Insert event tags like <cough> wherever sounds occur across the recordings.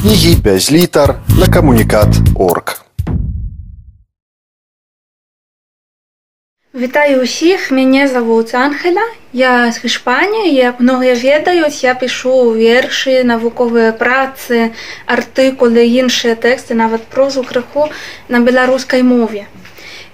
Кнігі без літар на камунікат орг. Вітаю ўсіх, мяне завуць Анхеля. Я з Іспаніі, як многія ведаюць, я пішу вершы, навуковыя працы, артыкулы, іншыя тэксты, нават прозу крыху на беларускай мове.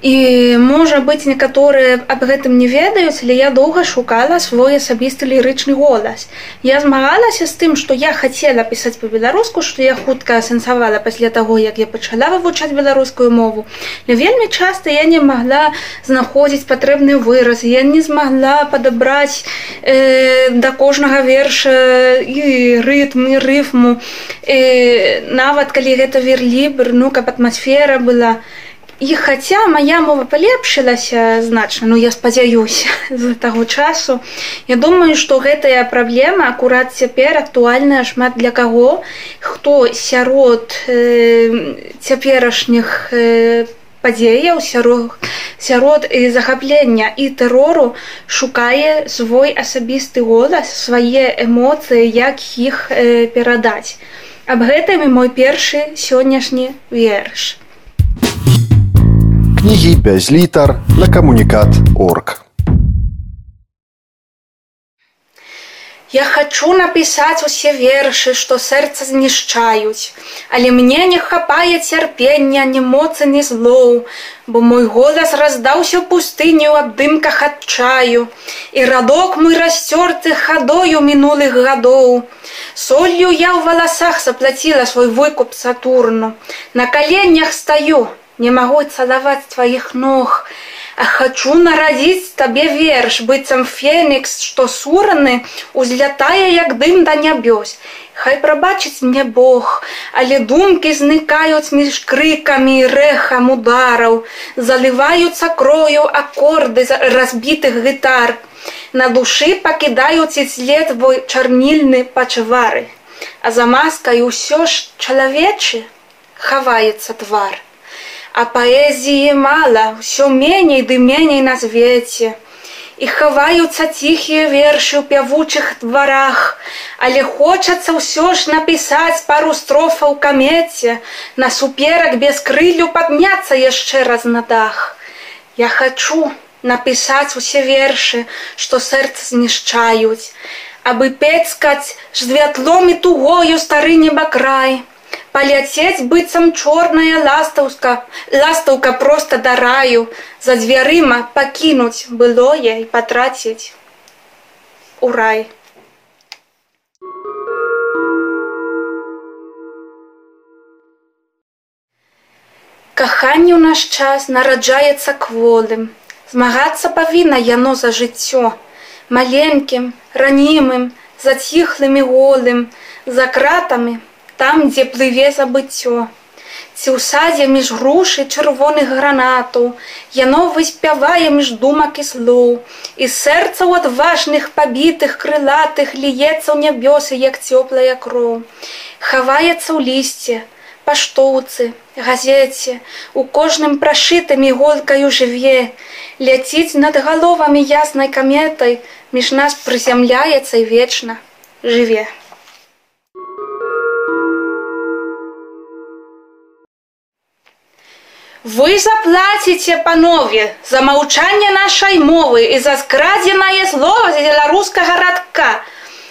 І можа быць некаторыя аб гэтым не ведаюць, але я доўга шукала свой асабісты лірычны голас. Я змагалася з тым, што я хацела пісаць па-беларуску, што я хутка асэнсавала пасля таго, як я пачала вывучаць беларускую мову. Але вельмі часта я не магла знаходзіць патрэбны выраз. Я не змагла падабраць э, да кожнага верша і рытм і рыфму. Э, нават калі гэта верлібр, ну каб атмасфера была, І хаця моя мова палепшылася значна, ну я спадзяюся <laughs> з таго часу. Я думаю, што гэтая праблема акурат цяпер актуальная шмат для каго, хто сярод э, цяперашніх э, падзеяў сярод, сярод і захаплення і тэрору шукае свой асабісты голас, свае эмоцыі, як іх э, перадаць. Аб гэтым і мой першы сённяшні верш кнігі без літар на камунікат орг. Я хочу напісаць усе вершы, што сэрца знішчаюць, Але мне не хапае цярпення, ні моцы, ні злоў, бо мой голас раздаўся пустыню аб дымках адчаю, і радок мой расцёрты хадою мінулых гадоў. Солью я ў валасах заплаціла свой выкуп сатурну. На каленнях стаю, не магу цалаваць тваіх ног, А хачу нарадзіць табе верш, быццам фенікс, што сураны узлятае як дым да нябёс. Хай прабачыць мне Бог, але думкі знікаюць між крыкамі і рэхам удараў, заліваюцца крою акорды разбітых гітар. На душы пакідаюць і след твой чарнільны пачвары. А за маскай усё ж чалавечы хаваецца твар а паэзіі мала ўсё меней ды меней на свеце і хаваюцца ціхія вершы ў пявучых дварах але хочацца ўсё ж напісаць пару строфаў камеце насуперак без крылю падняцца яшчэ раз на дах. Я хачу напісаць усе вершы што сэрца знішчаюць абы пецкаць жвятлом і тугою стары небакрай паляцець быццам чорная ластаўска ластаўка проста да раю. За дзвярыма пакінуць былое і патраціць у рай. Каханне ў наш час нараджаецца кволым. Змагацца павінна яно за жыццё. Маленькім ранімым заціхлым і голым за кратамі там, дзе плыве забыццё. Ці ў садзе між грушы чырвоных гранатаў, яно выспявае між думак і слоў, і сэрцаў адважных пабітых крылатых ліецца ў нябёсы, як цёплая кроў. Хаваецца ў лісце, паштоўцы, газеце, у кожным прашытым іголкаю жыве, ляціць над галовамі яснай каметай, між нас прызямляецца і вечна жыве. Вы заплаціце панове за маўчанне нашай мовы і за скрадзенае слова з беларускага радка,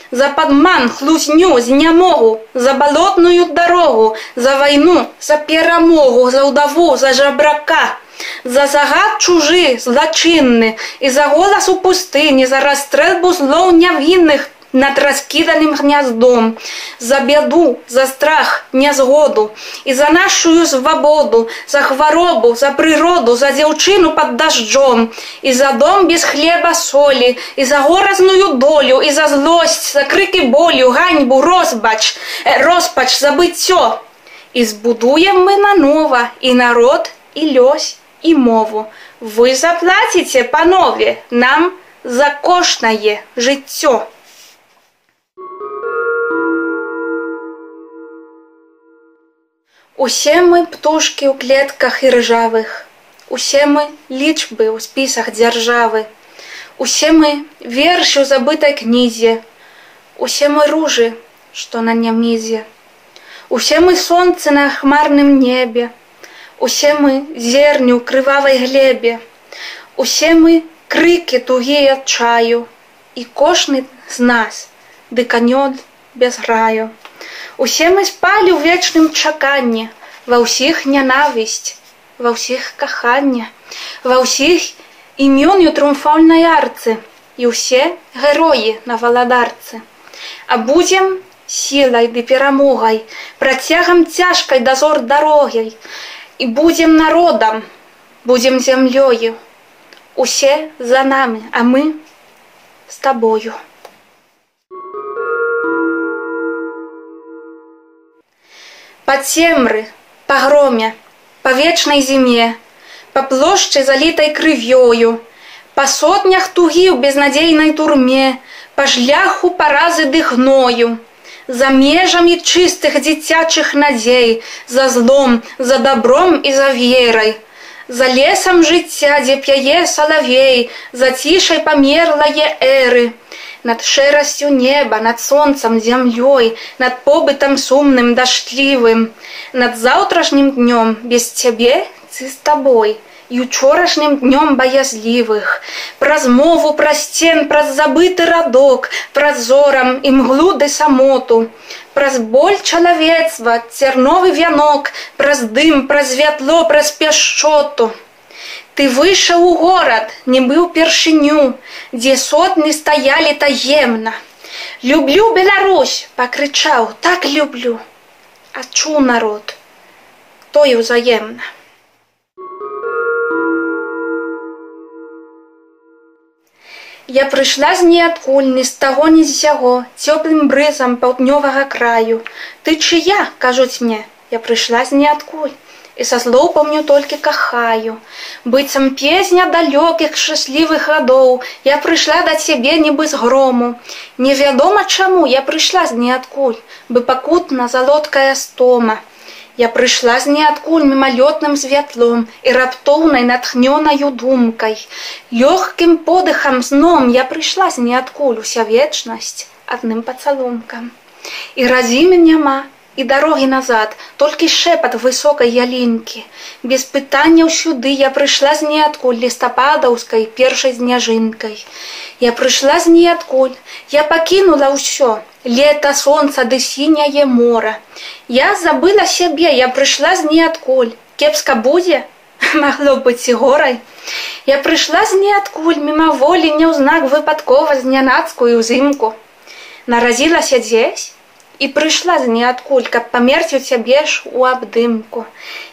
за падман хлусню з нямогу, за балотную дарогу, за вайну, за перамогу, за ўдаву, за жабрака, за загад чужы злачынны і за голас у пустыні, за расстрэлбу злоў нявінных над раскіданым гняздом, за бяду, за страх, нязгоду і за нашую свабоду, за хваробу, за прыроду, за дзяўчыну под дажджом, і за дом без хлеба солі, і за горазную долю, і за злосць, за крыкі болю, ганьбу, розбач, роспач, забыццё. І збудуем мы нанова і народ, і лёсь, і мову. Вы заплаціце, панове, нам за кошнае жыццё. Усе мы птушкі ў клетках і ржавых, Усе мы лічбы ў спісах дзяржавы, Усе мы вершы ў забытай кнізе, Усе мы ружы, што на нямізе. Усе мы сонцы на хмарным небе, Усе мы зерню крывавай глебе, Усе мы крыкі тугія чаю, І кожны з нас дыканёт без раю. Усе мы спалі ў вечным чаканні, ва ўсіх нянавісць, ва ўсіх кахання, ва ўсіх імёню трумфальнай арцы і ўсе героі на валадарцы. А будзем сілай ды перамогай, працягам цяжкай дазор дарогай і будзем народам, будзем зямлёю. Усе за намі, а мы з табою. Па цемры, па громе, па вечнай зіме, па плошчы залітай крывёю, па сотнях тугі ў безнадзейнай турме, па шляху паразы дыхною, за межамі чыстых дзіцячых надзей, за злом, за добром і за верай, за лесам жыцця, дзе п'яе салавей, за цішай памерлае эры, над шэрасцю неба, над сонцам зямлёй, над побытам сумным дажлівым, над заўтрашнім днём без цябе цы з табой і учорашнім днём баязлівых, праз мову праз сцен праз забыты радок, праз зорам і мглу ды самоту, праз боль чалавецтва, цярновы вянок, праз дым, праз святло, праз пяшчоту. Ты выйшаў у горад, не быў першыню, дзе сотні стаялі таемна. Люблю Беларусь, пакрычаў, так люблю. Адчуў народ, тое ўзаемна. Я прыйшла з ніадкуль ні з таго ні з сяго цёплым брызам паўднёвага краю. Ты чыя, кажуць мне, я прыйшла з ніадкуль і са слоў помню толькі кахаю. быццам песня далёкіх шчаслівых гадоў я прыйшла да цябе нібы з грому. Невядома чаму я прыйшла з ніадкуль, бы пакутна залодкая стома. Я прыйшла з ніадкуль мімалётным святлом і раптоўнай натхнёнаю думкай. Лёгкім подыхам сном я прыйшла з ніадкуль уся вечнасць адным пацалункам. І разімы няма, і дарогі назад, толькі шэпат высокай ялінкі. Без пытанняў сюды я прыйшла з ніадкуль лістападаўскай першай зняжынкай. Я прыйшла з ніадкуль, я пакінула ўсё, лета сонца ды сіняе мора. Я забыла сябе, я прыйшла з ніадкуль, кепска будзе, магло быць і горай. Я прыйшла з ніадкуль мімаволі няўзнак выпадкова з нянацкую ўзімку. Наразілася дзесь, і прыйшла з ніадкуль, каб памерці ў цябе ж у абдымку.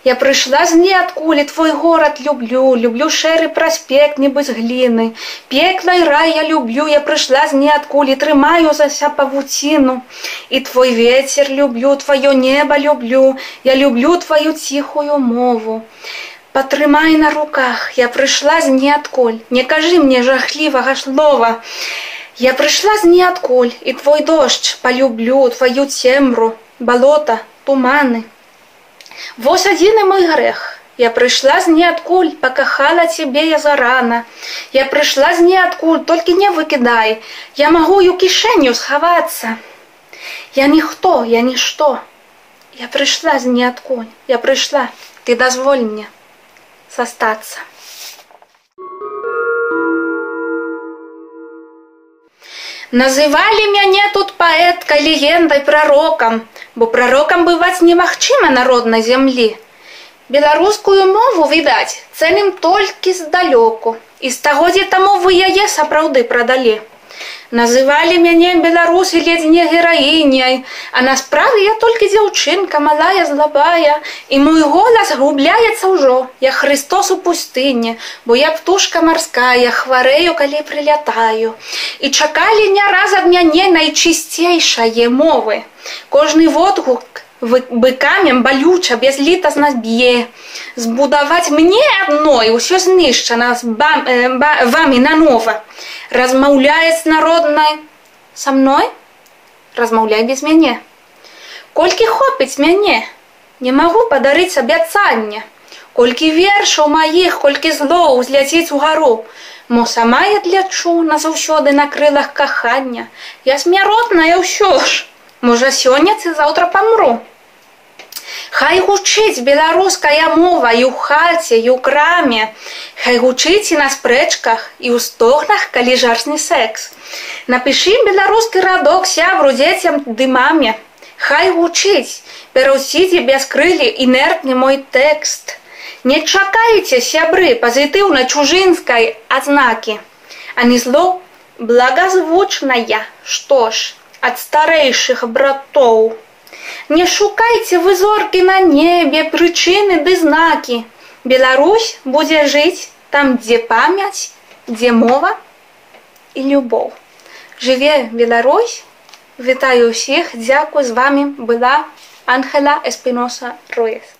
Я прыйшла з ніадкуль твой горад люблю, люблю шэры праспект нібы з гліны. Пекла і рай я люблю, я прыйшла з ніадкуль трымаю зася павуціну. І твой ветер люблю, тваё неба люблю, я люблю тваю ціхую мову. Патрымай на руках, я прыйшла з ніадкуль, не кажы мне жахлівага слова. Я прыйшла з ніадкуль і твой дождж полюблю твою цемру, балота, туманы. Вось адзіны мой грэх. Я прыйшла з ніадкуль, пакахала цябе я зарана. Я прыйшла з ніадкуль, толькі не выкідай. Я магу у кішэню схавацца. Я ніхто, я нішто. Я прыйшла з ніадкуль, я прыйшла, ты дазволь мне застацца. Называлі мяне тут паэткай легендай прарокам, бо прарокам бываць немагчыма народнай зямлі. Беларускую мову відаць, цэнім толькі здалёку. І стагоддзя таму вы яе сапраўды прадалі. Называлі мяне беларусы ледзь не гераіняй, а на справе я толькі дзяўчынка малая злабая, і мой голас губляецца ўжо, я Христос у пустыне, бо я птушка марская, хварэю, калі прылятаю. І чакалі не раз ад мяне найчысцейшае мовы. Кожны водгук быкамем балюча бязлітасна б'е. Збудаваць мне адной усё знішчана з вамі нанова. Размаўляе народнай. Са мной? Размаўляй без мяне. Колькі хопіць мяне? Не магу падарыць абяцанне колькі вершаў маіх колькі злоў узляціць угару. Мо сама я длячу назаўсёды на крылах кахання. Я смяротная ўсё ж. Можа сёння ці заўтра памру Хай гучыць беларуская мова і ў хаце, і ў краме. Хай гучыць і на спрэчках і ў стогнах, калі жарсны секс. Напішы беларускі радок сябру дзецям ды маме. Хай гучыць, пераўсідзе без крылі інертны мой тэкст. Не чакайце сябры пазітыўна чужынскай адзнакі, а не зло благазвучная, што ж, ад старэйшых братоў. Не шукайце вы зоркі на небе, прычыны ды знакі. Беларусь будзе жыць там, дзе памяць, дзе мова і любоў. Жыве Беларусь, Вітаю ўсіх, дзякую з вами была Анхела Эспіноса Руес.